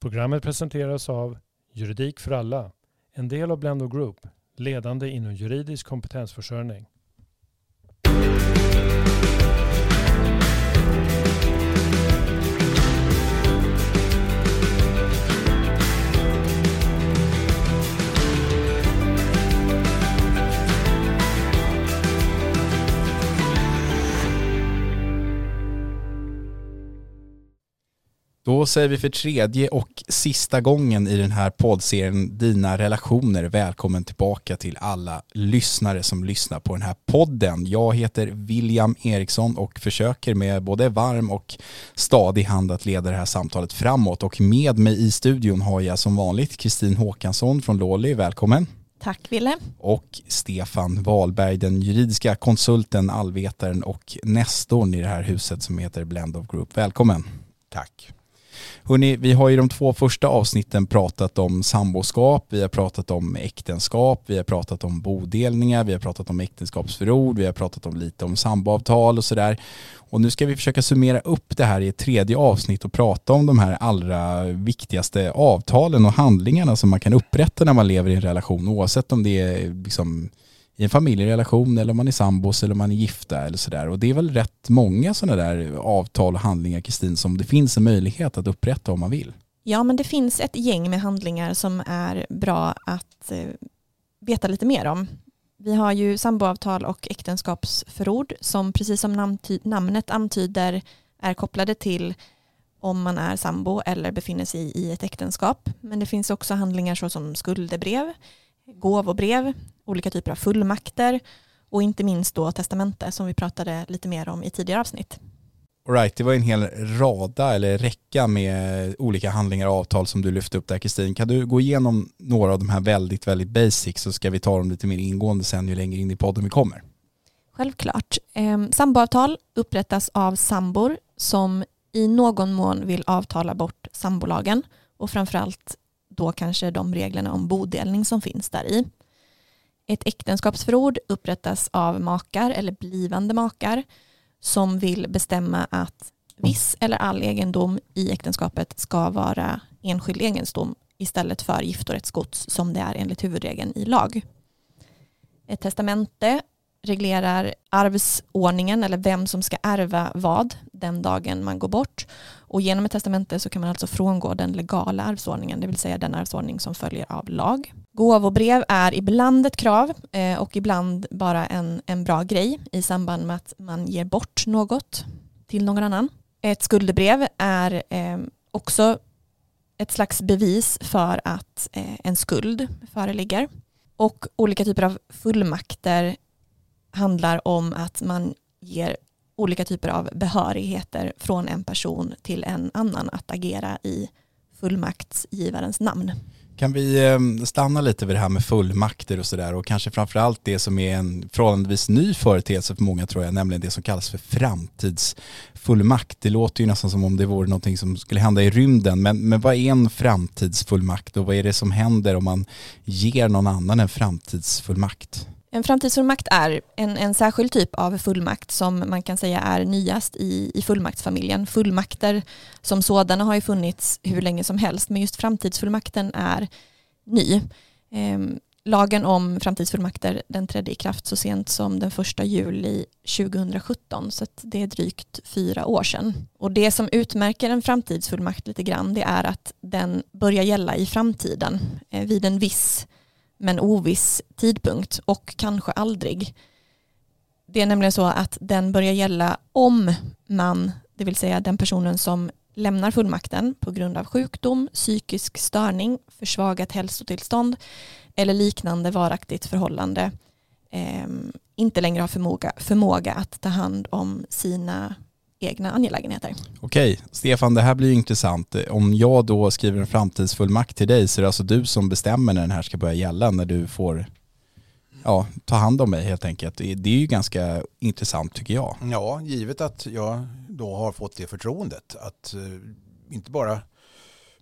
Programmet presenteras av Juridik för alla, en del av Blendo Group, ledande inom juridisk kompetensförsörjning. Då säger vi för tredje och sista gången i den här poddserien Dina relationer välkommen tillbaka till alla lyssnare som lyssnar på den här podden. Jag heter William Eriksson och försöker med både varm och stadig hand att leda det här samtalet framåt och med mig i studion har jag som vanligt Kristin Håkansson från Låli, välkommen. Tack Ville. Och Stefan Wahlberg, den juridiska konsulten, allvetaren och nestorn i det här huset som heter Blend of Group. Välkommen. Tack. Hörrni, vi har i de två första avsnitten pratat om samboskap, vi har pratat om äktenskap, vi har pratat om bodelningar, vi har pratat om äktenskapsförord, vi har pratat om lite om samboavtal och sådär. Och nu ska vi försöka summera upp det här i ett tredje avsnitt och prata om de här allra viktigaste avtalen och handlingarna som man kan upprätta när man lever i en relation, oavsett om det är liksom i en familjerelation eller om man är sambos eller om man är gifta eller sådär. Och det är väl rätt många sådana där avtal och handlingar, Kristin, som det finns en möjlighet att upprätta om man vill. Ja, men det finns ett gäng med handlingar som är bra att eh, veta lite mer om. Vi har ju samboavtal och äktenskapsförord som precis som namnet antyder är kopplade till om man är sambo eller befinner sig i ett äktenskap. Men det finns också handlingar såsom skuldebrev, gåvobrev, olika typer av fullmakter och inte minst då testamente som vi pratade lite mer om i tidigare avsnitt. All right, det var en hel rada eller räcka med olika handlingar och avtal som du lyfte upp där Kristin. Kan du gå igenom några av de här väldigt, väldigt basic så ska vi ta dem lite mer ingående sen ju längre in i podden vi kommer. Självklart. Eh, samboavtal upprättas av sambor som i någon mån vill avtala bort sambolagen och framförallt då kanske de reglerna om bodelning som finns där i. Ett äktenskapsförord upprättas av makar eller blivande makar som vill bestämma att viss eller all egendom i äktenskapet ska vara enskild egendom istället för giftorättsgods som det är enligt huvudregeln i lag. Ett testamente reglerar arvsordningen eller vem som ska ärva vad den dagen man går bort. Och genom ett testamente så kan man alltså frångå den legala arvsordningen, det vill säga den arvsordning som följer av lag. Gåvobrev är ibland ett krav eh, och ibland bara en, en bra grej i samband med att man ger bort något till någon annan. Ett skuldebrev är eh, också ett slags bevis för att eh, en skuld föreligger. Och olika typer av fullmakter handlar om att man ger olika typer av behörigheter från en person till en annan att agera i fullmaktsgivarens namn. Kan vi ehm, stanna lite vid det här med fullmakter och sådär och kanske framförallt det som är en förhållandevis ny företeelse för många tror jag, nämligen det som kallas för framtidsfullmakt. Det låter ju nästan som om det vore någonting som skulle hända i rymden, men, men vad är en framtidsfullmakt och vad är det som händer om man ger någon annan en framtidsfullmakt? En framtidsfullmakt är en, en särskild typ av fullmakt som man kan säga är nyast i, i fullmaktsfamiljen. Fullmakter som sådana har ju funnits hur länge som helst men just framtidsfullmakten är ny. Ehm, lagen om framtidsfullmakter den trädde i kraft så sent som den första juli 2017 så det är drygt fyra år sedan. Och det som utmärker en framtidsfullmakt lite grann det är att den börjar gälla i framtiden eh, vid en viss men oviss tidpunkt och kanske aldrig. Det är nämligen så att den börjar gälla om man, det vill säga den personen som lämnar fullmakten på grund av sjukdom, psykisk störning, försvagat hälsotillstånd eller liknande varaktigt förhållande eh, inte längre har förmåga, förmåga att ta hand om sina egna angelägenheter. Okej, Stefan, det här blir intressant. Om jag då skriver en framtidsfullmakt till dig så är det alltså du som bestämmer när den här ska börja gälla, när du får ja, ta hand om mig helt enkelt. Det är ju ganska intressant tycker jag. Ja, givet att jag då har fått det förtroendet att uh, inte bara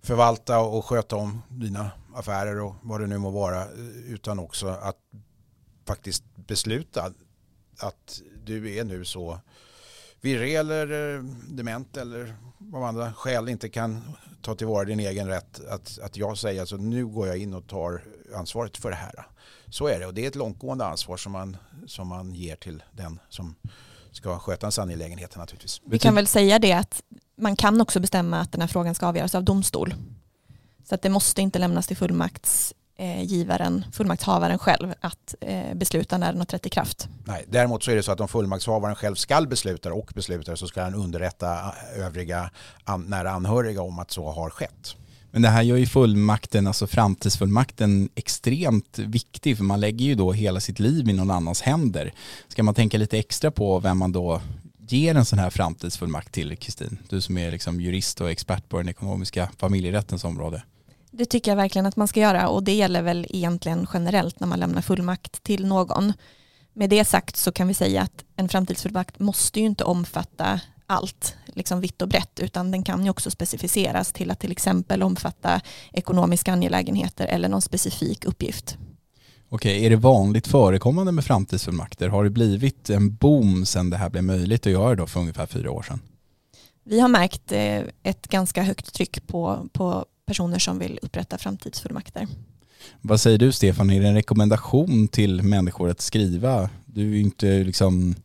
förvalta och sköta om dina affärer och vad det nu må vara, eh, utan också att faktiskt besluta att du är nu så virrig eller eh, dement eller av andra skäl inte kan ta tillvara din egen rätt att, att jag säger alltså nu går jag in och tar ansvaret för det här. Så är det och det är ett långtgående ansvar som man, som man ger till den som ska sköta ens angelägenheter naturligtvis. Vi kan väl säga det att man kan också bestämma att den här frågan ska avgöras av domstol. Så att det måste inte lämnas till fullmakts fullmaktsgivaren, fullmaktshavaren själv att eh, besluta när den har trätt i kraft. Nej, däremot så är det så att om fullmaktshavaren själv ska besluta och beslutar så ska han underrätta övriga an nära anhöriga om att så har skett. Men det här gör ju fullmakten, alltså framtidsfullmakten extremt viktig för man lägger ju då hela sitt liv i någon annans händer. Ska man tänka lite extra på vem man då ger en sån här framtidsfullmakt till, Kristin? Du som är liksom jurist och expert på den ekonomiska familjerättens område. Det tycker jag verkligen att man ska göra och det gäller väl egentligen generellt när man lämnar fullmakt till någon. Med det sagt så kan vi säga att en framtidsfullmakt måste ju inte omfatta allt, liksom vitt och brett, utan den kan ju också specificeras till att till exempel omfatta ekonomiska angelägenheter eller någon specifik uppgift. Okej, är det vanligt förekommande med framtidsfullmakter? Har det blivit en boom sedan det här blev möjligt att göra då för ungefär fyra år sedan? Vi har märkt eh, ett ganska högt tryck på, på personer som vill upprätta framtidsfullmakter. Vad säger du Stefan, är det en rekommendation till människor att skriva? Du är ju inte liksom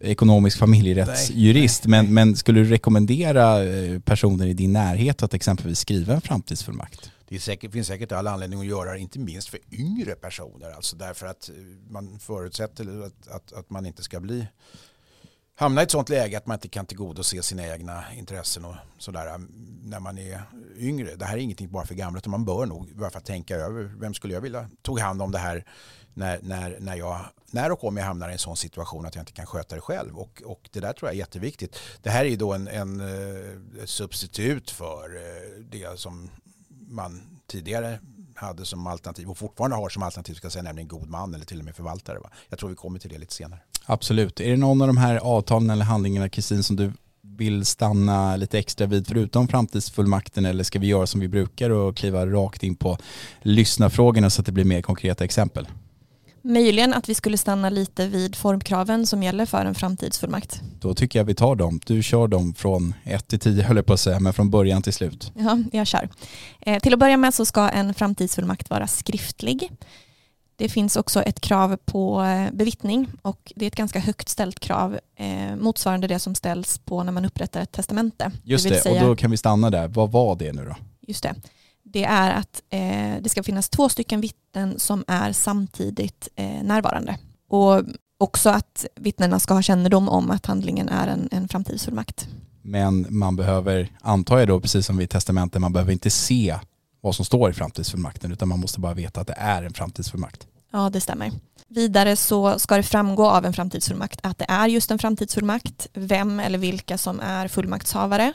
ekonomisk familjerättsjurist, Nej, nej, men, men skulle du rekommendera eh, personer i din närhet att exempelvis skriva en framtidsfullmakt? Det säkert, finns säkert all anledning att göra det, inte minst för yngre personer. Alltså därför att eh, man förutsätter att, att, att man inte ska bli hamna i ett sånt läge att man inte kan tillgodose sina egna intressen och sådär mm, när man är yngre. Det här är ingenting bara för gamla utan man bör nog i alla fall tänka över vem skulle jag vilja tog hand om det här när, när, när, jag, när och om jag hamnar i en sån situation att jag inte kan sköta det själv. Och, och det där tror jag är jätteviktigt. Det här är ju då en, en eh, substitut för eh, det som man tidigare hade som alternativ och fortfarande har som alternativ, ska säga, nämligen god man eller till och med förvaltare. Va? Jag tror vi kommer till det lite senare. Absolut. Är det någon av de här avtalen eller handlingarna, Kristin, som du vill stanna lite extra vid förutom framtidsfullmakten eller ska vi göra som vi brukar och kliva rakt in på lyssnarfrågorna så att det blir mer konkreta exempel? Möjligen att vi skulle stanna lite vid formkraven som gäller för en framtidsfullmakt. Då tycker jag vi tar dem. Du kör dem från 1 till 10 höll jag på att säga, men från början till slut. Ja, jag kör. Eh, till att börja med så ska en framtidsfullmakt vara skriftlig. Det finns också ett krav på eh, bevittning och det är ett ganska högt ställt krav eh, motsvarande det som ställs på när man upprättar ett testamente. Just det, det, säga, och då kan vi stanna där. Vad var det nu då? Just det. Det är att eh, det ska finnas två stycken vittnen som är samtidigt eh, närvarande. Och också att vittnena ska ha kännedom om att handlingen är en, en framtidsfullmakt. Men man behöver, antar jag då, precis som vid testamentet, man behöver inte se vad som står i framtidsfullmakten utan man måste bara veta att det är en framtidsfullmakt. Ja, det stämmer. Vidare så ska det framgå av en framtidsfullmakt att det är just en framtidsfullmakt, vem eller vilka som är fullmaktshavare,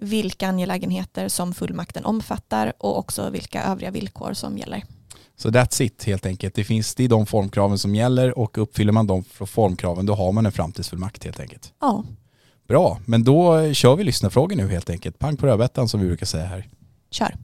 vilka angelägenheter som fullmakten omfattar och också vilka övriga villkor som gäller. Så that's it helt enkelt. Det finns det är de formkraven som gäller och uppfyller man de formkraven då har man en framtidsfullmakt helt enkelt. Ja. Bra, men då kör vi lyssnarfrågor nu helt enkelt. Pang på rödbetan som vi brukar säga här. Kör.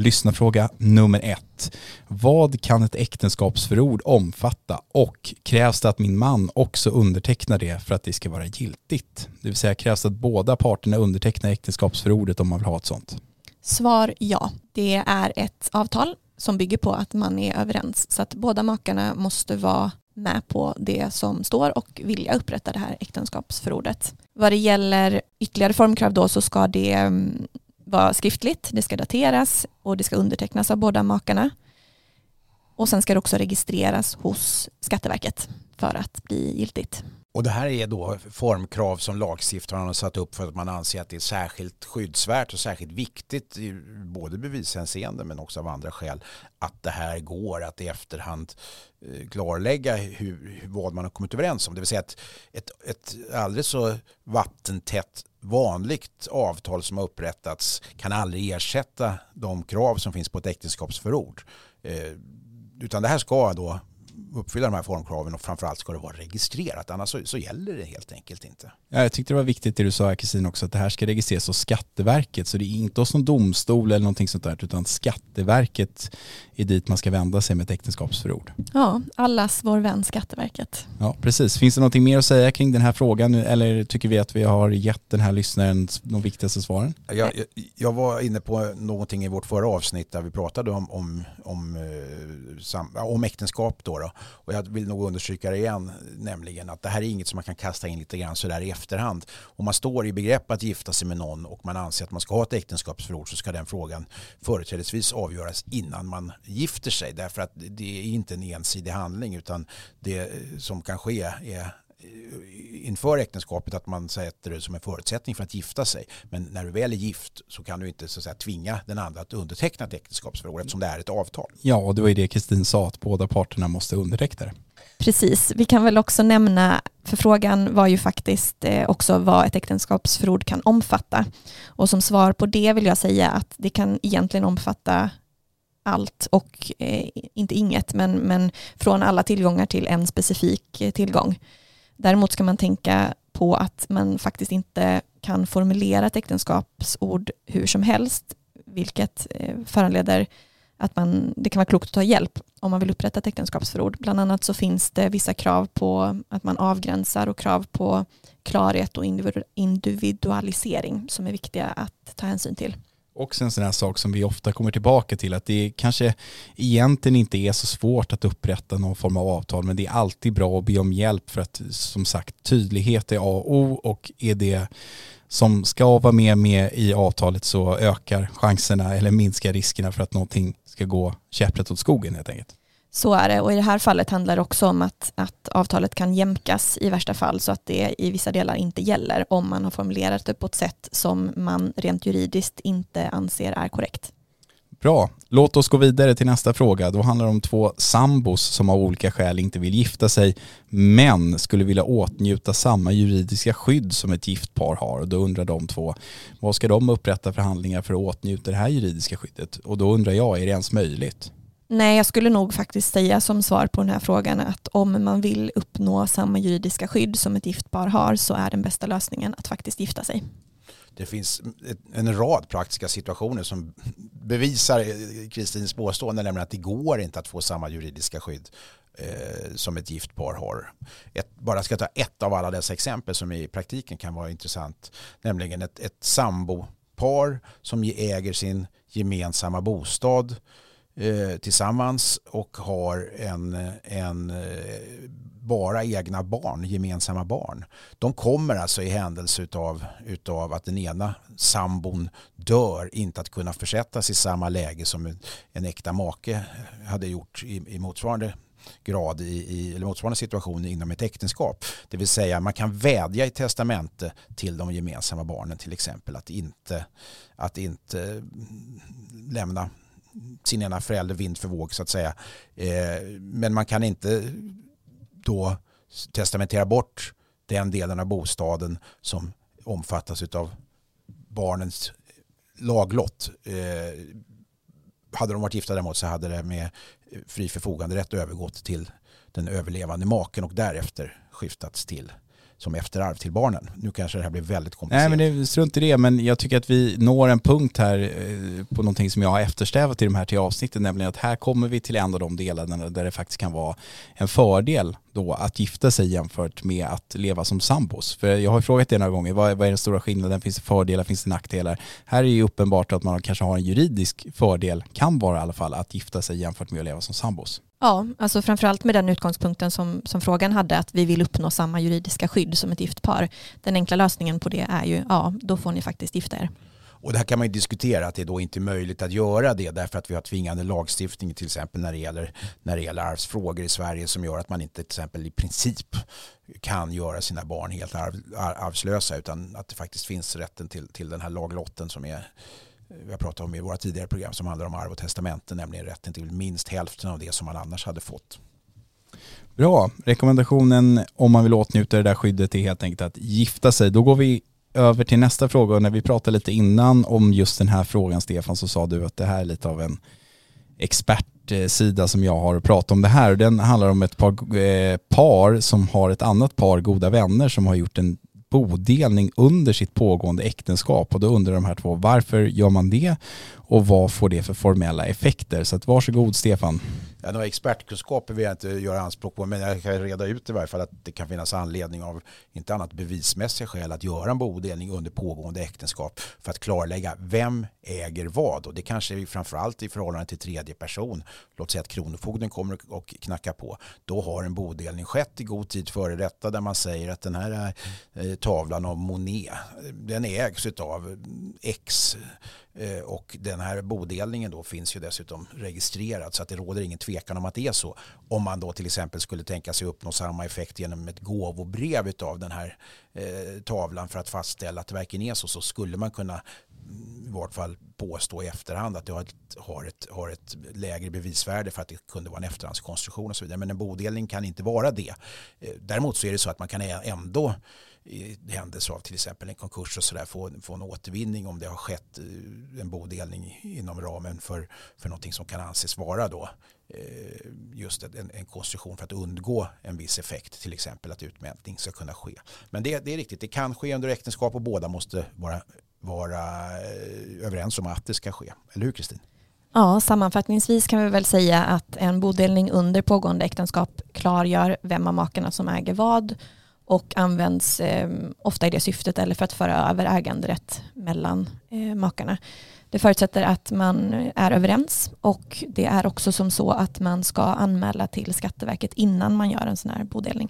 Lyssnarfråga nummer ett. Vad kan ett äktenskapsförord omfatta och krävs det att min man också undertecknar det för att det ska vara giltigt? Det vill säga krävs det att båda parterna undertecknar äktenskapsförordet om man vill ha ett sånt? Svar ja. Det är ett avtal som bygger på att man är överens. Så att båda makarna måste vara med på det som står och vilja upprätta det här äktenskapsförordet. Vad det gäller ytterligare formkrav då så ska det mm, vara skriftligt, det ska dateras och det ska undertecknas av båda makarna. Och sen ska det också registreras hos Skatteverket för att bli giltigt. Och det här är då formkrav som lagstiftaren har satt upp för att man anser att det är särskilt skyddsvärt och särskilt viktigt i både bevishänseende men också av andra skäl att det här går att i efterhand eh, klarlägga hur, vad man har kommit överens om. Det vill säga att ett, ett alldeles så vattentätt vanligt avtal som har upprättats kan aldrig ersätta de krav som finns på ett äktenskapsförord. Eh, utan det här ska då uppfylla de här formkraven och framförallt ska det vara registrerat. Annars så, så gäller det helt enkelt inte. Ja, jag tyckte det var viktigt det du sa Kristin också att det här ska registreras hos Skatteverket så det är inte hos någon domstol eller någonting sånt där utan Skatteverket är dit man ska vända sig med ett äktenskapsförord. Ja, allas vår vän Skatteverket. Ja, precis. Finns det någonting mer att säga kring den här frågan eller tycker vi att vi har gett den här lyssnaren de viktigaste svaren? Jag, jag, jag var inne på någonting i vårt förra avsnitt där vi pratade om, om, om, eh, om äktenskap då, då, och jag vill nog understryka det igen, nämligen att det här är inget som man kan kasta in lite grann sådär i efterhand. Om man står i begrepp att gifta sig med någon och man anser att man ska ha ett äktenskapsförord så ska den frågan företrädesvis avgöras innan man gifter sig därför att det är inte en ensidig handling utan det som kan ske är inför äktenskapet att man sätter det som en förutsättning för att gifta sig. Men när du väl är gift så kan du inte så att säga, tvinga den andra att underteckna ett äktenskapsförord eftersom det är ett avtal. Ja, och det var ju det Kristin sa, att båda parterna måste underteckna det. Precis, vi kan väl också nämna, för frågan var ju faktiskt eh, också vad ett äktenskapsförord kan omfatta. Och som svar på det vill jag säga att det kan egentligen omfatta allt och eh, inte inget, men, men från alla tillgångar till en specifik eh, tillgång. Däremot ska man tänka på att man faktiskt inte kan formulera ett äktenskapsord hur som helst, vilket eh, föranleder att man, det kan vara klokt att ta hjälp om man vill upprätta ett äktenskapsförord. Bland annat så finns det vissa krav på att man avgränsar och krav på klarhet och individualisering som är viktiga att ta hänsyn till också en sån här sak som vi ofta kommer tillbaka till att det kanske egentligen inte är så svårt att upprätta någon form av avtal men det är alltid bra att be om hjälp för att som sagt tydlighet är A och O och är det som ska vara med, med i avtalet så ökar chanserna eller minskar riskerna för att någonting ska gå käpprätt åt skogen helt enkelt. Så är det och i det här fallet handlar det också om att, att avtalet kan jämkas i värsta fall så att det i vissa delar inte gäller om man har formulerat det på ett sätt som man rent juridiskt inte anser är korrekt. Bra, låt oss gå vidare till nästa fråga. Då handlar det om två sambos som av olika skäl inte vill gifta sig men skulle vilja åtnjuta samma juridiska skydd som ett gift par har. Och då undrar de två, vad ska de upprätta förhandlingar för att åtnjuta det här juridiska skyddet? Och då undrar jag, är det ens möjligt? Nej, jag skulle nog faktiskt säga som svar på den här frågan att om man vill uppnå samma juridiska skydd som ett gift par har så är den bästa lösningen att faktiskt gifta sig. Det finns en rad praktiska situationer som bevisar eh, Kristins påstående, nämligen att det går inte att få samma juridiska skydd eh, som ett gift par har. Ett, bara ska jag ta ett av alla dessa exempel som i praktiken kan vara intressant, nämligen ett, ett sambopar som äger sin gemensamma bostad Eh, tillsammans och har en, en eh, bara egna barn, gemensamma barn. De kommer alltså i händelse utav, utav att den ena sambon dör inte att kunna försättas i samma läge som en, en äkta make hade gjort i, i motsvarande grad i, i eller motsvarande situation inom ett äktenskap. Det vill säga man kan vädja i testamente till de gemensamma barnen till exempel att inte, att inte lämna sin ena förälder vind för våg så att säga. Eh, men man kan inte då testamentera bort den delen av bostaden som omfattas av barnens laglott. Eh, hade de varit gifta däremot så hade det med fri förfoganderätt övergått till den överlevande maken och därefter skiftats till som efterarv till barnen. Nu kanske det här blir väldigt komplicerat. Nej men det strunt i det, men jag tycker att vi når en punkt här eh, på någonting som jag har eftersträvat i de här tre avsnitten, nämligen att här kommer vi till en av de delarna där det faktiskt kan vara en fördel då att gifta sig jämfört med att leva som sambos. För jag har frågat det några gånger, vad, vad är den stora skillnaden? Finns det fördelar, finns det nackdelar? Här är det ju uppenbart att man kanske har en juridisk fördel, kan vara i alla fall, att gifta sig jämfört med att leva som sambos. Ja, alltså framförallt med den utgångspunkten som, som frågan hade, att vi vill uppnå samma juridiska skydd som ett gift par. Den enkla lösningen på det är ju, ja, då får ni faktiskt gifta er. Och det här kan man ju diskutera att det är då inte är möjligt att göra det därför att vi har tvingande lagstiftning till exempel när det gäller, när det gäller arvsfrågor i Sverige som gör att man inte till exempel i princip kan göra sina barn helt arv, arvslösa utan att det faktiskt finns rätten till, till den här laglotten som är Eh, vi har pratat om i våra tidigare program som handlar om arv och testamenten, nämligen rätten till minst hälften av det som man annars hade fått. Bra. Rekommendationen om man vill åtnjuta det där skyddet är helt enkelt att gifta sig. Då går vi över till nästa fråga och när vi pratade lite innan om just den här frågan Stefan så sa du att det här är lite av en expertsida som jag har pratat om det här. Den handlar om ett par, eh, par som har ett annat par goda vänner som har gjort en bodelning under sitt pågående äktenskap och då undrar de här två varför gör man det och vad får det för formella effekter? Så att varsågod Stefan. Ja, några expertkunskaper vill jag inte göra anspråk på men jag kan reda ut i varje fall att det kan finnas anledning av inte annat bevismässiga skäl att göra en bodelning under pågående äktenskap för att klarlägga vem äger vad och det kanske är framförallt i förhållande till tredje person. Låt säga att kronofogden kommer och knackar på. Då har en bodelning skett i god tid före detta där man säger att den här eh, tavlan av Monet eh, den ägs av eh, X och den här bodelningen då finns ju dessutom registrerad så att det råder ingen tvekan om att det är så. Om man då till exempel skulle tänka sig uppnå samma effekt genom ett gåvobrev av den här eh, tavlan för att fastställa att det verkligen är så så skulle man kunna mm, i vart fall påstå i efterhand att det har ett, har, ett, har ett lägre bevisvärde för att det kunde vara en efterhandskonstruktion och så vidare. Men en bodelning kan inte vara det. Eh, däremot så är det så att man kan ändå händelse av till exempel en konkurs och sådär få, få en återvinning om det har skett eh, en bodelning inom ramen för, för någonting som kan anses vara då eh, just en, en konstruktion för att undgå en viss effekt, till exempel att utmätning ska kunna ske. Men det, det är riktigt, det kan ske under äktenskap och båda måste vara, vara eh, överens om att det ska ske. Eller hur Kristin? Ja, sammanfattningsvis kan vi väl säga att en bodelning under pågående äktenskap klargör vem av makarna som äger vad och används eh, ofta i det syftet eller för att föra över äganderätt mellan eh, makarna. Det förutsätter att man är överens och det är också som så att man ska anmäla till Skatteverket innan man gör en sån här bodelning.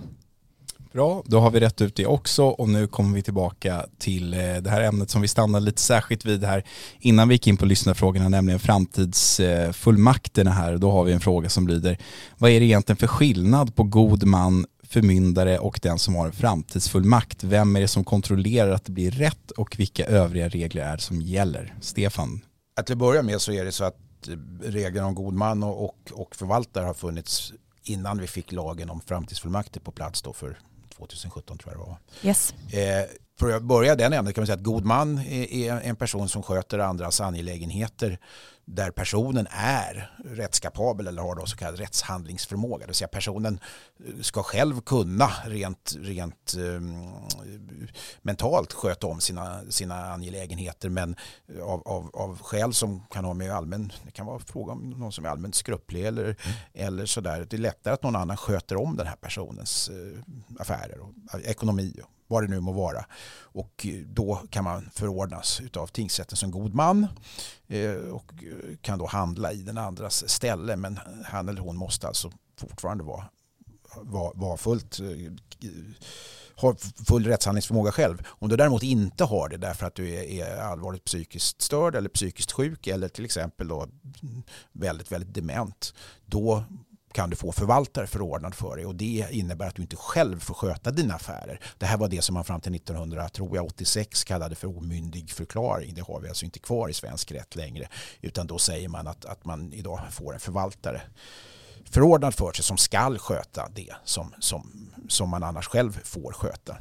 Bra, då har vi rätt ut det också och nu kommer vi tillbaka till eh, det här ämnet som vi stannade lite särskilt vid här innan vi gick in på lyssnarfrågorna, nämligen framtidsfullmakterna här. Då har vi en fråga som lyder, vad är det egentligen för skillnad på god man, förmyndare och den som har en framtidsfullmakt. Vem är det som kontrollerar att det blir rätt och vilka övriga regler är det som gäller? Stefan? Att till att börja med så är det så att reglerna om god man och, och, och förvaltare har funnits innan vi fick lagen om framtidsfullmakter på plats då för 2017 tror jag det var. Yes. Eh, för att börja den änden kan man säga att god man är, är en person som sköter andras angelägenheter där personen är rättskapabel eller har då så kallad rättshandlingsförmåga. Det vill säga personen eh, ska själv kunna rent, rent um, mentalt sköta om sina, sina angelägenheter men av, av, av skäl som kan ha med allmän, det kan vara fråga om någon som är allmänt skrupplig eller, mm. eller sådär. Det är lättare att någon annan sköter om den här personens uh, affärer och uh, ekonomi och vad det nu må vara. Och eh, då kan man förordnas av tingsrätten som god man eh, och eh, kan då handla i den andras ställe. Men han eller hon måste alltså fortfarande vara, vara, vara fullt har full rättshandlingsförmåga själv. Om du däremot inte har det därför att du är, är allvarligt psykiskt störd eller psykiskt sjuk eller till exempel då väldigt, väldigt dement, då kan du få förvaltare förordnad för dig och det innebär att du inte själv får sköta dina affärer. Det här var det som man fram till 1986 kallade för omyndig förklaring. Det har vi alltså inte kvar i svensk rätt längre utan då säger man att, att man idag får en förvaltare förordnad för sig som skall sköta det som, som, som man annars själv får sköta.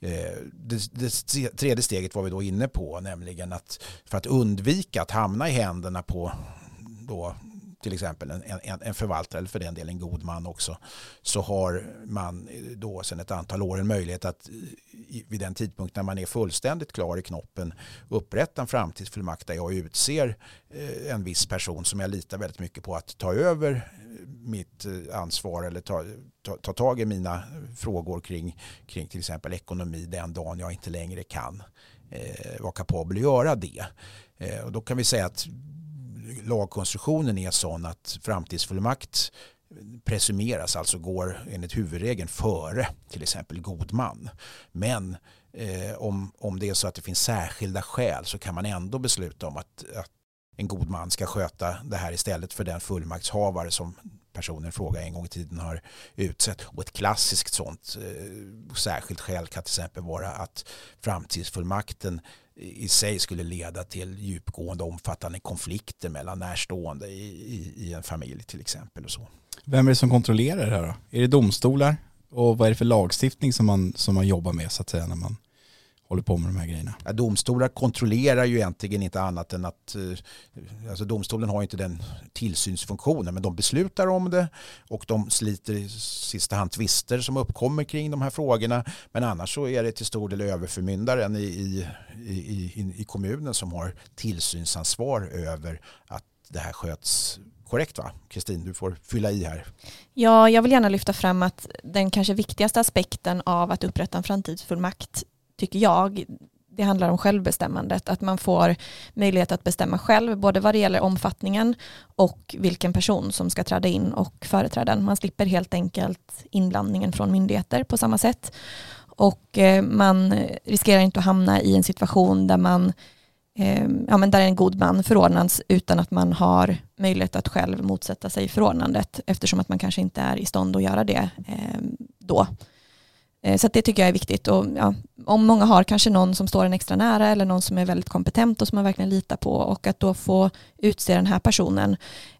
Eh, det, det tredje steget var vi då inne på, nämligen att för att undvika att hamna i händerna på då till exempel en, en, en, förvaltare eller för den delen en god man också så har man då sedan ett antal år en möjlighet att vid den tidpunkt när man är fullständigt klar i knoppen upprätta en framtidsfullmakt där jag utser eh, en viss person som jag litar väldigt mycket på att ta över eh, mitt eh, ansvar eller ta, ta, ta tag i mina frågor kring, kring till exempel ekonomi den dagen jag inte längre kan eh, vara kapabel att göra det. Eh, och då kan vi säga att lagkonstruktionen är sån att framtidsfullmakt presumeras, alltså går enligt huvudregeln före till exempel god man. Men eh, om, om det är så att det finns särskilda skäl så kan man ändå besluta om att, att en god man ska sköta det här istället för den fullmaktshavare som personen fråga en gång i tiden har utsett. Och ett klassiskt sånt eh, särskilt skäl kan till exempel vara att framtidsfullmakten i sig skulle leda till djupgående omfattande konflikter mellan närstående i, i, i, en familj till exempel. Och så. Vem är det som kontrollerar det här då? Är det domstolar? Och vad är det för lagstiftning som man, som man jobbar med så att säga när man håller på med de här grejerna? Ja, domstolar kontrollerar ju egentligen inte annat än att eh, alltså domstolen har inte den tillsynsfunktionen men de beslutar om det och de sliter i sista hand tvister som uppkommer kring de här frågorna men annars så är det till stor del överförmyndaren i, i, i, i kommunen som har tillsynsansvar över att det här sköts korrekt va? Kristin, du får fylla i här. Ja, jag vill gärna lyfta fram att den kanske viktigaste aspekten av att upprätta en framtidsfullmakt tycker jag, det handlar om självbestämmandet, att man får möjlighet att bestämma själv, både vad det gäller omfattningen och vilken person som ska träda in och företräda. Man slipper helt enkelt inblandningen från myndigheter på samma sätt. Och eh, man riskerar inte att hamna i en situation där man eh, ja, men där en god man förordnas utan att man har möjlighet att själv motsätta sig förordnandet eftersom att man kanske inte är i stånd att göra det eh, då. Eh, så det tycker jag är viktigt. Och, ja, om många har kanske någon som står en extra nära eller någon som är väldigt kompetent och som man verkligen litar på och att då få utse den här personen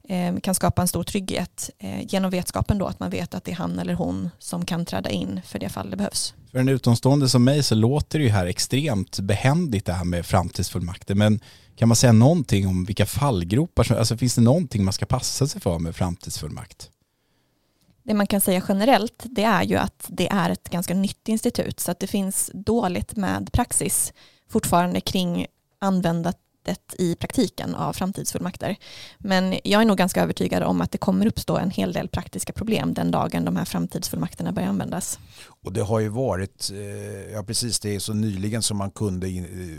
eh, kan skapa en stor trygghet eh, genom vetskapen då att man vet att det är han eller hon som kan träda in för det fall det behövs. För en utomstående som mig så låter det ju här extremt behändigt det här med framtidsfullmakter men kan man säga någonting om vilka fallgropar, som alltså finns det någonting man ska passa sig för med framtidsfullmakt? Det man kan säga generellt det är ju att det är ett ganska nytt institut så att det finns dåligt med praxis fortfarande kring användat sättet i praktiken av framtidsfullmakter. Men jag är nog ganska övertygad om att det kommer uppstå en hel del praktiska problem den dagen de här framtidsfullmakterna börjar användas. Och det har ju varit, eh, ja precis det är så nyligen som man kunde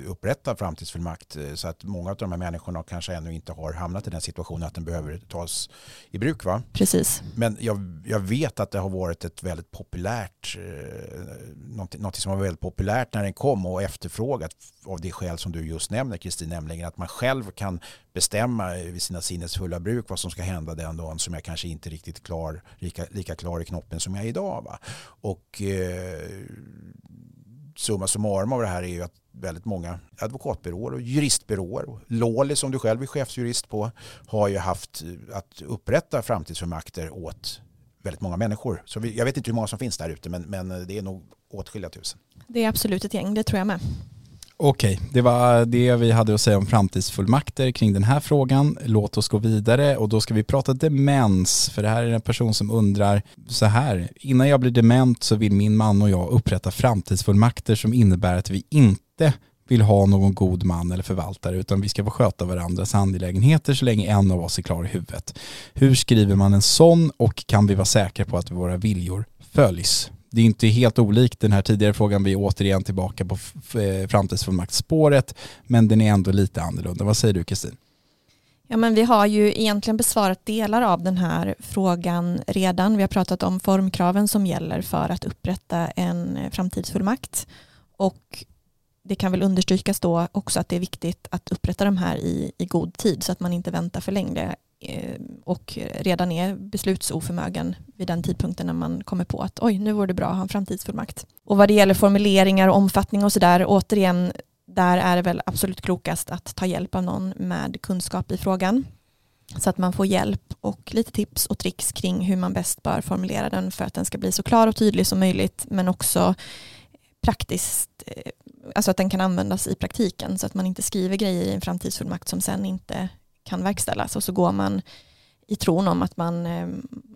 upprätta framtidsfullmakt eh, så att många av de här människorna kanske ännu inte har hamnat i den situationen att den behöver tas i bruk. Va? Precis. Men jag, jag vet att det har varit ett väldigt populärt, eh, något, något som var väldigt populärt när den kom och efterfrågat av det skäl som du just nämner Kristin, nämligen att man själv kan bestämma vid sina sinnesfulla bruk vad som ska hända den dagen som jag kanske inte riktigt klar, lika, lika klar i knoppen som jag är idag. Va? Och eh, summa summarum av det här är ju att väldigt många advokatbyråer och juristbyråer, Låli som du själv är chefsjurist på, har ju haft eh, att upprätta framtidsfullmakter åt väldigt många människor. Så vi, jag vet inte hur många som finns där ute men, men det är nog åtskilliga tusen. Det är absolut ett gäng, det tror jag med. Okej, det var det vi hade att säga om framtidsfullmakter kring den här frågan. Låt oss gå vidare och då ska vi prata demens. För det här är en person som undrar så här. Innan jag blir dement så vill min man och jag upprätta framtidsfullmakter som innebär att vi inte vill ha någon god man eller förvaltare utan vi ska få sköta varandras angelägenheter så länge en av oss är klar i huvudet. Hur skriver man en sån och kan vi vara säkra på att våra viljor följs? Det är inte helt olikt den här tidigare frågan, vi är återigen tillbaka på eh, framtidsfullmaktsspåret, men den är ändå lite annorlunda. Vad säger du Kristin? Ja, men vi har ju egentligen besvarat delar av den här frågan redan. Vi har pratat om formkraven som gäller för att upprätta en framtidsfullmakt. Och det kan väl understrykas då också att det är viktigt att upprätta de här i, i god tid så att man inte väntar för länge Eh, och redan är beslutsoförmögen vid den tidpunkten när man kommer på att oj, nu vore det bra att ha en framtidsfullmakt. Och vad det gäller formuleringar och omfattning och sådär, återigen, där är det väl absolut klokast att ta hjälp av någon med kunskap i frågan. Så att man får hjälp och lite tips och tricks kring hur man bäst bör formulera den för att den ska bli så klar och tydlig som möjligt men också praktiskt, eh, alltså att den kan användas i praktiken så att man inte skriver grejer i en framtidsfullmakt som sen inte kan verkställas och så går man i tron om att man eh,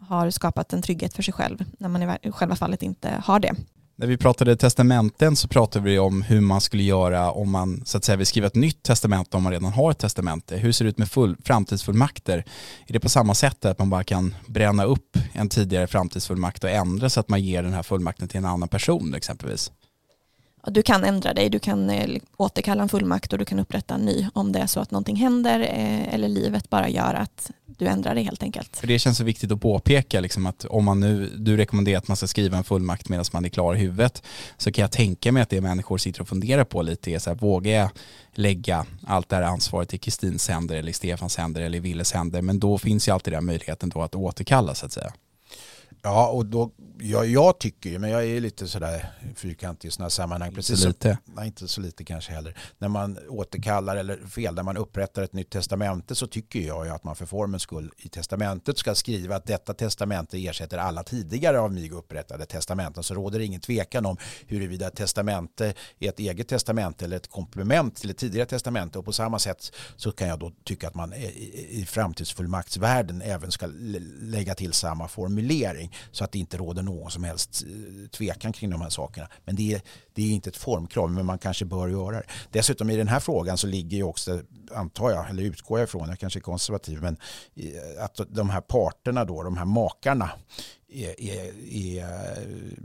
har skapat en trygghet för sig själv när man i själva fallet inte har det. När vi pratade testamenten så pratade vi om hur man skulle göra om man så att säga vill skriva ett nytt testamente om man redan har ett testamente. Hur ser det ut med full, framtidsfullmakter? Är det på samma sätt att man bara kan bränna upp en tidigare framtidsfullmakt och ändra så att man ger den här fullmakten till en annan person exempelvis? Du kan ändra dig, du kan eh, återkalla en fullmakt och du kan upprätta en ny om det är så att någonting händer eh, eller livet bara gör att du ändrar dig helt enkelt. För det känns så viktigt att påpeka liksom att om man nu, du rekommenderar att man ska skriva en fullmakt medan man är klar i huvudet så kan jag tänka mig att det människor sitter och funderar på lite är så här, vågar jag lägga allt det här ansvaret i Kristins händer eller i Stefans händer eller i Willes händer men då finns ju alltid den möjligheten då att återkalla så att säga. Ja, och då, ja, jag tycker ju, men jag är lite sådär fyrkantig i sådana sammanhang. Precis så lite. Som, nej, inte så lite kanske heller. När man återkallar, eller fel, när man upprättar ett nytt testamente så tycker jag ju att man för formens skull i testamentet ska skriva att detta testamente ersätter alla tidigare av mig upprättade testamenten. Så råder det ingen tvekan om huruvida ett testamente är ett eget testamente eller ett komplement till ett tidigare testamente. Och på samma sätt så kan jag då tycka att man i, i framtidsfullmaktsvärlden även ska lägga till samma formulering så att det inte råder någon som helst eh, tvekan kring de här sakerna. Men det är, det är inte ett formkrav, men man kanske bör göra det. Dessutom i den här frågan så ligger ju också, antar jag, eller utgår jag ifrån, jag kanske är konservativ, men eh, att de här parterna då, de här makarna, är, är, är eh,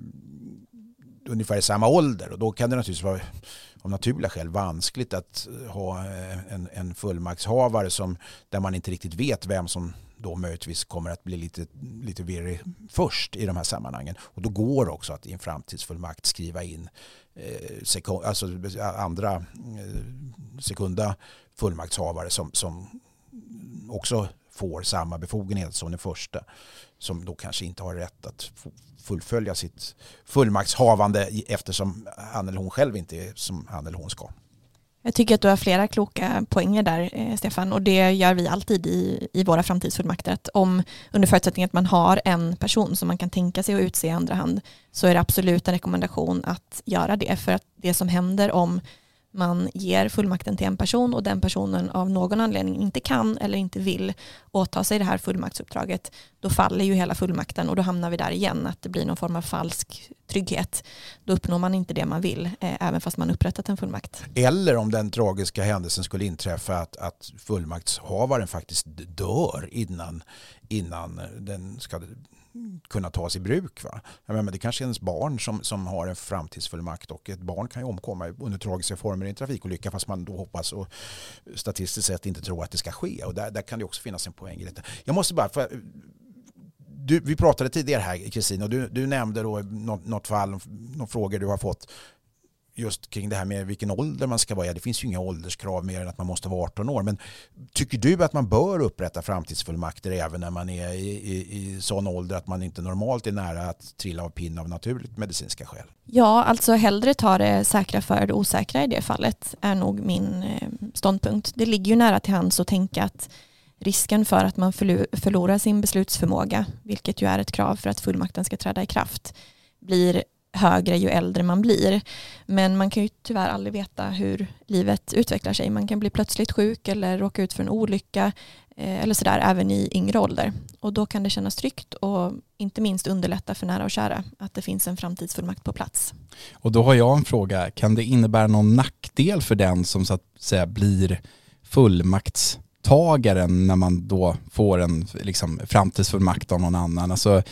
ungefär i samma ålder och då kan det naturligtvis vara av naturliga skäl vanskligt att ha en, en fullmaktshavare som, där man inte riktigt vet vem som då möjligtvis kommer att bli lite, lite virrig först i de här sammanhangen. Och då går också att i en framtidsfullmakt skriva in eh, sekund, alltså andra eh, sekunda fullmaktshavare som, som också får samma befogenhet som den första. Som då kanske inte har rätt att fullfölja sitt fullmaktshavande eftersom han eller hon själv inte är som han eller hon ska. Jag tycker att du har flera kloka poänger där, eh, Stefan, och det gör vi alltid i, i våra framtidsfullmakter. Att om, under förutsättning att man har en person som man kan tänka sig att utse i andra hand, så är det absolut en rekommendation att göra det. För att det som händer om man ger fullmakten till en person och den personen av någon anledning inte kan eller inte vill åta sig det här fullmaktsuppdraget, då faller ju hela fullmakten och då hamnar vi där igen, att det blir någon form av falsk trygghet. Då uppnår man inte det man vill, eh, även fast man upprättat en fullmakt. Eller om den tragiska händelsen skulle inträffa att, att fullmaktshavaren faktiskt dör innan, innan den ska kunna tas i bruk. Va? Menar, det kanske är ens barn som, som har en framtidsfullmakt och ett barn kan ju omkomma under tragiska former i en trafikolycka fast man då hoppas och statistiskt sett inte tror att det ska ske. Och där, där kan det också finnas en poäng i detta. Jag måste bara, för, du, vi pratade tidigare här Kristina och du, du nämnde då något, något fall, några frågor du har fått just kring det här med vilken ålder man ska vara. Det finns ju inga ålderskrav mer än att man måste vara 18 år. Men tycker du att man bör upprätta framtidsfullmakter även när man är i, i, i sån ålder att man inte normalt är nära att trilla av pinn av naturligt medicinska skäl? Ja, alltså hellre ta det säkra för det osäkra i det fallet är nog min eh, ståndpunkt. Det ligger ju nära till hands att tänka att risken för att man förlorar sin beslutsförmåga, vilket ju är ett krav för att fullmakten ska träda i kraft, blir högre ju äldre man blir. Men man kan ju tyvärr aldrig veta hur livet utvecklar sig. Man kan bli plötsligt sjuk eller råka ut för en olycka eh, eller sådär även i yngre ålder. Och då kan det kännas tryggt och inte minst underlätta för nära och kära att det finns en framtidsfullmakt på plats. Och då har jag en fråga, kan det innebära någon nackdel för den som så att säga blir fullmaktstagaren när man då får en liksom, framtidsfullmakt av någon annan? Alltså,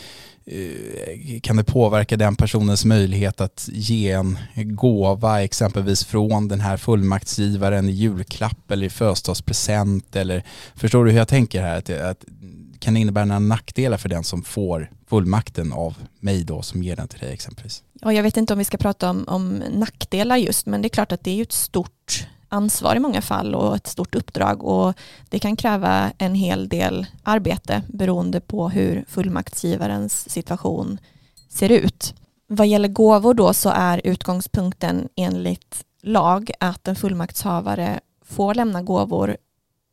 Eh, kan det påverka den personens möjlighet att ge en gåva exempelvis från den här fullmaktsgivaren i julklapp eller i födelsedagspresent eller förstår du hur jag tänker här? Att, att, kan det innebära några nackdelar för den som får fullmakten av mig då som ger den till dig exempelvis? Och jag vet inte om vi ska prata om, om nackdelar just men det är klart att det är ju ett stort ansvar i många fall och ett stort uppdrag och det kan kräva en hel del arbete beroende på hur fullmaktsgivarens situation ser ut. Vad gäller gåvor då så är utgångspunkten enligt lag att en fullmaktshavare får lämna gåvor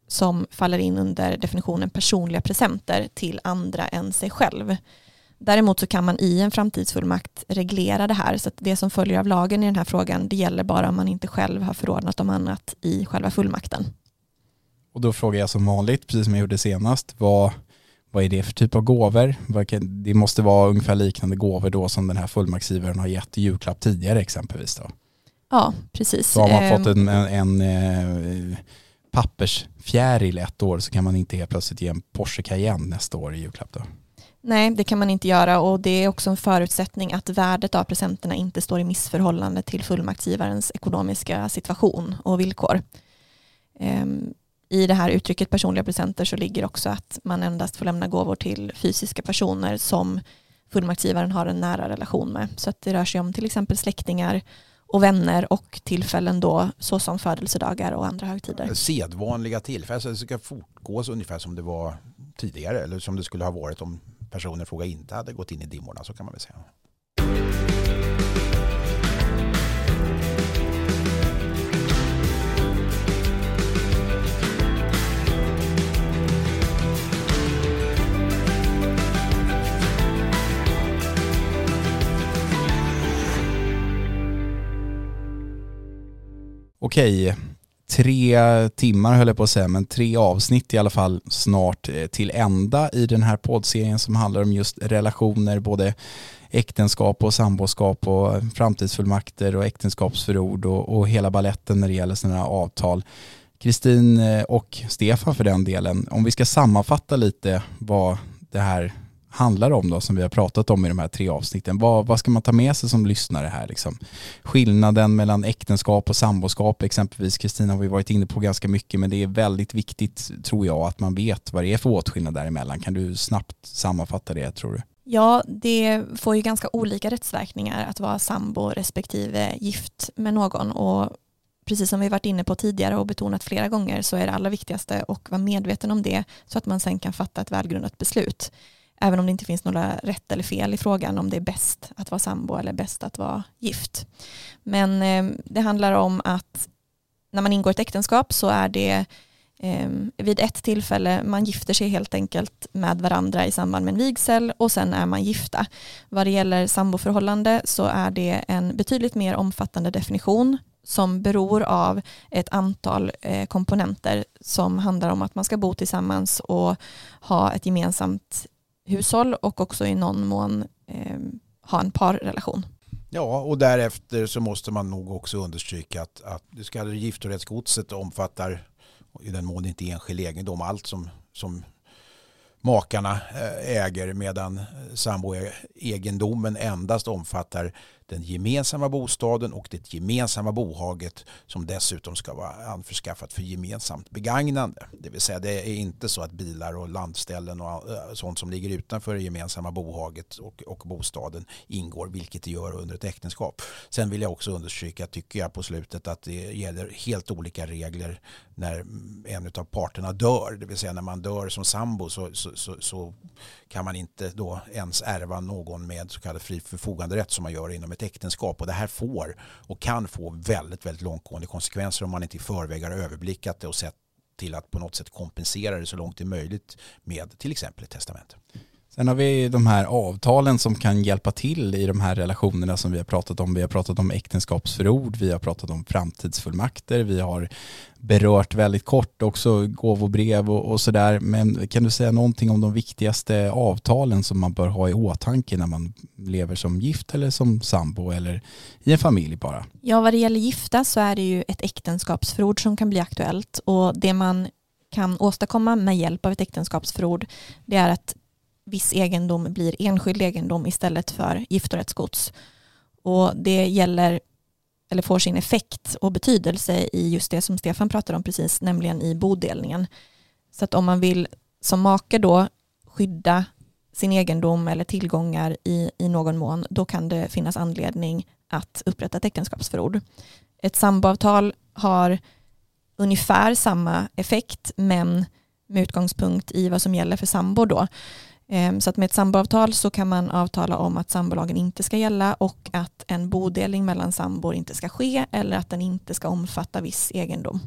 som faller in under definitionen personliga presenter till andra än sig själv. Däremot så kan man i en framtidsfullmakt reglera det här så att det som följer av lagen i den här frågan det gäller bara om man inte själv har förordnat om annat i själva fullmakten. Och då frågar jag som vanligt, precis som jag gjorde senast, vad, vad är det för typ av gåvor? Det måste vara ungefär liknande gåvor då som den här fullmaktsgivaren har gett i julklapp tidigare exempelvis då? Ja, precis. Så har man fått ehm. en, en, en eh, pappersfjäril ett år så kan man inte helt plötsligt ge en Porsche Cayenne nästa år i julklapp då? Nej, det kan man inte göra och det är också en förutsättning att värdet av presenterna inte står i missförhållande till fullmaktsgivarens ekonomiska situation och villkor. Ehm, I det här uttrycket personliga presenter så ligger också att man endast får lämna gåvor till fysiska personer som fullmaktsgivaren har en nära relation med. Så att det rör sig om till exempel släktingar och vänner och tillfällen då såsom födelsedagar och andra högtider. Eh, sedvanliga tillfällen, så det ska fortgå ungefär som det var tidigare eller som det skulle ha varit om personen fråga inte hade gått in i dimmorna, så kan man väl säga. Okej, tre timmar höll jag på att säga, men tre avsnitt i alla fall snart eh, till ända i den här poddserien som handlar om just relationer, både äktenskap och samboskap och framtidsfullmakter och äktenskapsförord och, och hela balletten när det gäller sådana här avtal. Kristin eh, och Stefan för den delen, om vi ska sammanfatta lite vad det här handlar om då, som vi har pratat om i de här tre avsnitten. Vad, vad ska man ta med sig som lyssnare här? Liksom? Skillnaden mellan äktenskap och samboskap exempelvis, Kristina har vi varit inne på ganska mycket, men det är väldigt viktigt tror jag att man vet vad det är för åtskillnad däremellan. Kan du snabbt sammanfatta det tror du? Ja, det får ju ganska olika rättsverkningar att vara sambo respektive gift med någon och precis som vi varit inne på tidigare och betonat flera gånger så är det allra viktigaste att vara medveten om det så att man sen kan fatta ett välgrundat beslut. Även om det inte finns några rätt eller fel i frågan om det är bäst att vara sambo eller bäst att vara gift. Men eh, det handlar om att när man ingår ett äktenskap så är det eh, vid ett tillfälle, man gifter sig helt enkelt med varandra i samband med en vigsel och sen är man gifta. Vad det gäller samboförhållande så är det en betydligt mer omfattande definition som beror av ett antal eh, komponenter som handlar om att man ska bo tillsammans och ha ett gemensamt hushåll och också i någon mån eh, ha en parrelation. Ja, och därefter så måste man nog också understryka att, att det så kallade giftorättsgodset omfattar, i den mån det inte är enskild egendom, allt som, som makarna eh, äger medan eh, samboegendomen endast omfattar den gemensamma bostaden och det gemensamma bohaget som dessutom ska vara anförskaffat för gemensamt begagnande. Det vill säga det är inte så att bilar och landställen och eh, sånt som ligger utanför det gemensamma bohaget och, och bostaden ingår, vilket det gör under ett äktenskap. Sen vill jag också understryka, tycker jag på slutet, att det gäller helt olika regler när en av parterna dör. Det vill säga när man dör som sambo så, så, så, så kan man inte då ens ärva någon med så kallad fri förfoganderätt som man gör inom ett äktenskap. Och det här får och kan få väldigt, väldigt långtgående konsekvenser om man inte i förväg har överblickat det och sett till att på något sätt kompensera det så långt det är möjligt med till exempel ett testamente. Sen har vi de här avtalen som kan hjälpa till i de här relationerna som vi har pratat om. Vi har pratat om äktenskapsförord, vi har pratat om framtidsfullmakter, vi har berört väldigt kort också gåvobrev och, och sådär. Men kan du säga någonting om de viktigaste avtalen som man bör ha i åtanke när man lever som gift eller som sambo eller i en familj bara? Ja, vad det gäller gifta så är det ju ett äktenskapsförord som kan bli aktuellt och det man kan åstadkomma med hjälp av ett äktenskapsförord det är att viss egendom blir enskild egendom istället för giftorättsgods. Och det gäller, eller får sin effekt och betydelse i just det som Stefan pratade om precis, nämligen i bodelningen. Så att om man vill som make då skydda sin egendom eller tillgångar i, i någon mån, då kan det finnas anledning att upprätta ett äktenskapsförord. Ett samboavtal har ungefär samma effekt, men med utgångspunkt i vad som gäller för sambo då. Ehm, så att med ett samboavtal så kan man avtala om att sambolagen inte ska gälla och att en bodelning mellan sambor inte ska ske eller att den inte ska omfatta viss egendom.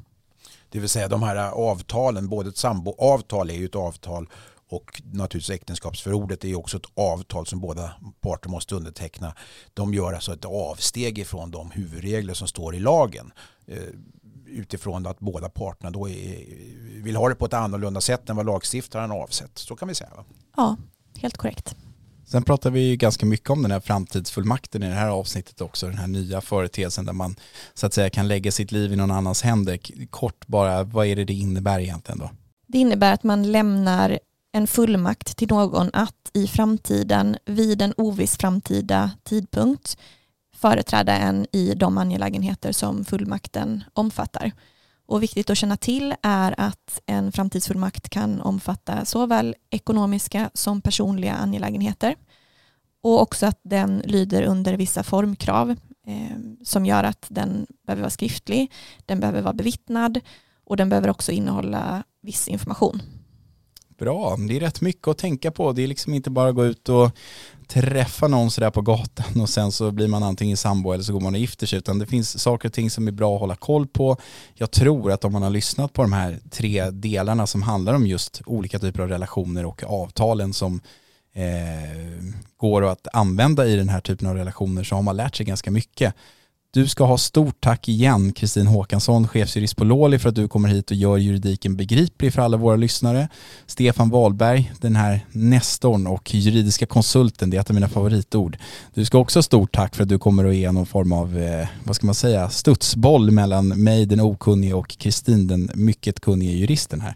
Det vill säga de här avtalen, både ett samboavtal är ju ett avtal och naturligtvis äktenskapsförordet är också ett avtal som båda parter måste underteckna. De gör alltså ett avsteg ifrån de huvudregler som står i lagen eh, utifrån att båda parterna då är, vill ha det på ett annorlunda sätt än vad lagstiftaren avsett. Så kan vi säga. Va? Ja, helt korrekt. Sen pratar vi ganska mycket om den här framtidsfullmakten i det här avsnittet också, den här nya företeelsen där man så att säga kan lägga sitt liv i någon annans händer. Kort bara, vad är det det innebär egentligen då? Det innebär att man lämnar en fullmakt till någon att i framtiden, vid en oviss framtida tidpunkt, företräda en i de angelägenheter som fullmakten omfattar. Och viktigt att känna till är att en framtidsfullmakt kan omfatta såväl ekonomiska som personliga angelägenheter och också att den lyder under vissa formkrav eh, som gör att den behöver vara skriftlig, den behöver vara bevittnad och den behöver också innehålla viss information. Bra, det är rätt mycket att tänka på. Det är liksom inte bara att gå ut och träffa någon sådär på gatan och sen så blir man antingen sambo eller så går man och gifter sig utan det finns saker och ting som är bra att hålla koll på. Jag tror att om man har lyssnat på de här tre delarna som handlar om just olika typer av relationer och avtalen som eh, går att använda i den här typen av relationer så har man lärt sig ganska mycket. Du ska ha stort tack igen Kristin Håkansson, chefsjurist på Låli för att du kommer hit och gör juridiken begriplig för alla våra lyssnare. Stefan Wahlberg, den här nestorn och juridiska konsulten, det är ett av mina favoritord. Du ska också ha stort tack för att du kommer att ge någon form av, eh, vad ska man säga, studsboll mellan mig den okunnige och Kristin den mycket kunnige juristen här.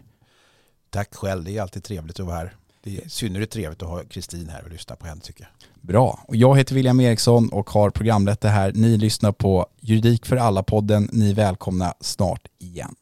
Tack själv, det är alltid trevligt att vara här. Det är synnerligen trevligt att ha Kristin här och lyssna på henne tycker jag. Bra. Och jag heter William Eriksson och har programlett det här. Ni lyssnar på Juridik för alla-podden. Ni är välkomna snart igen.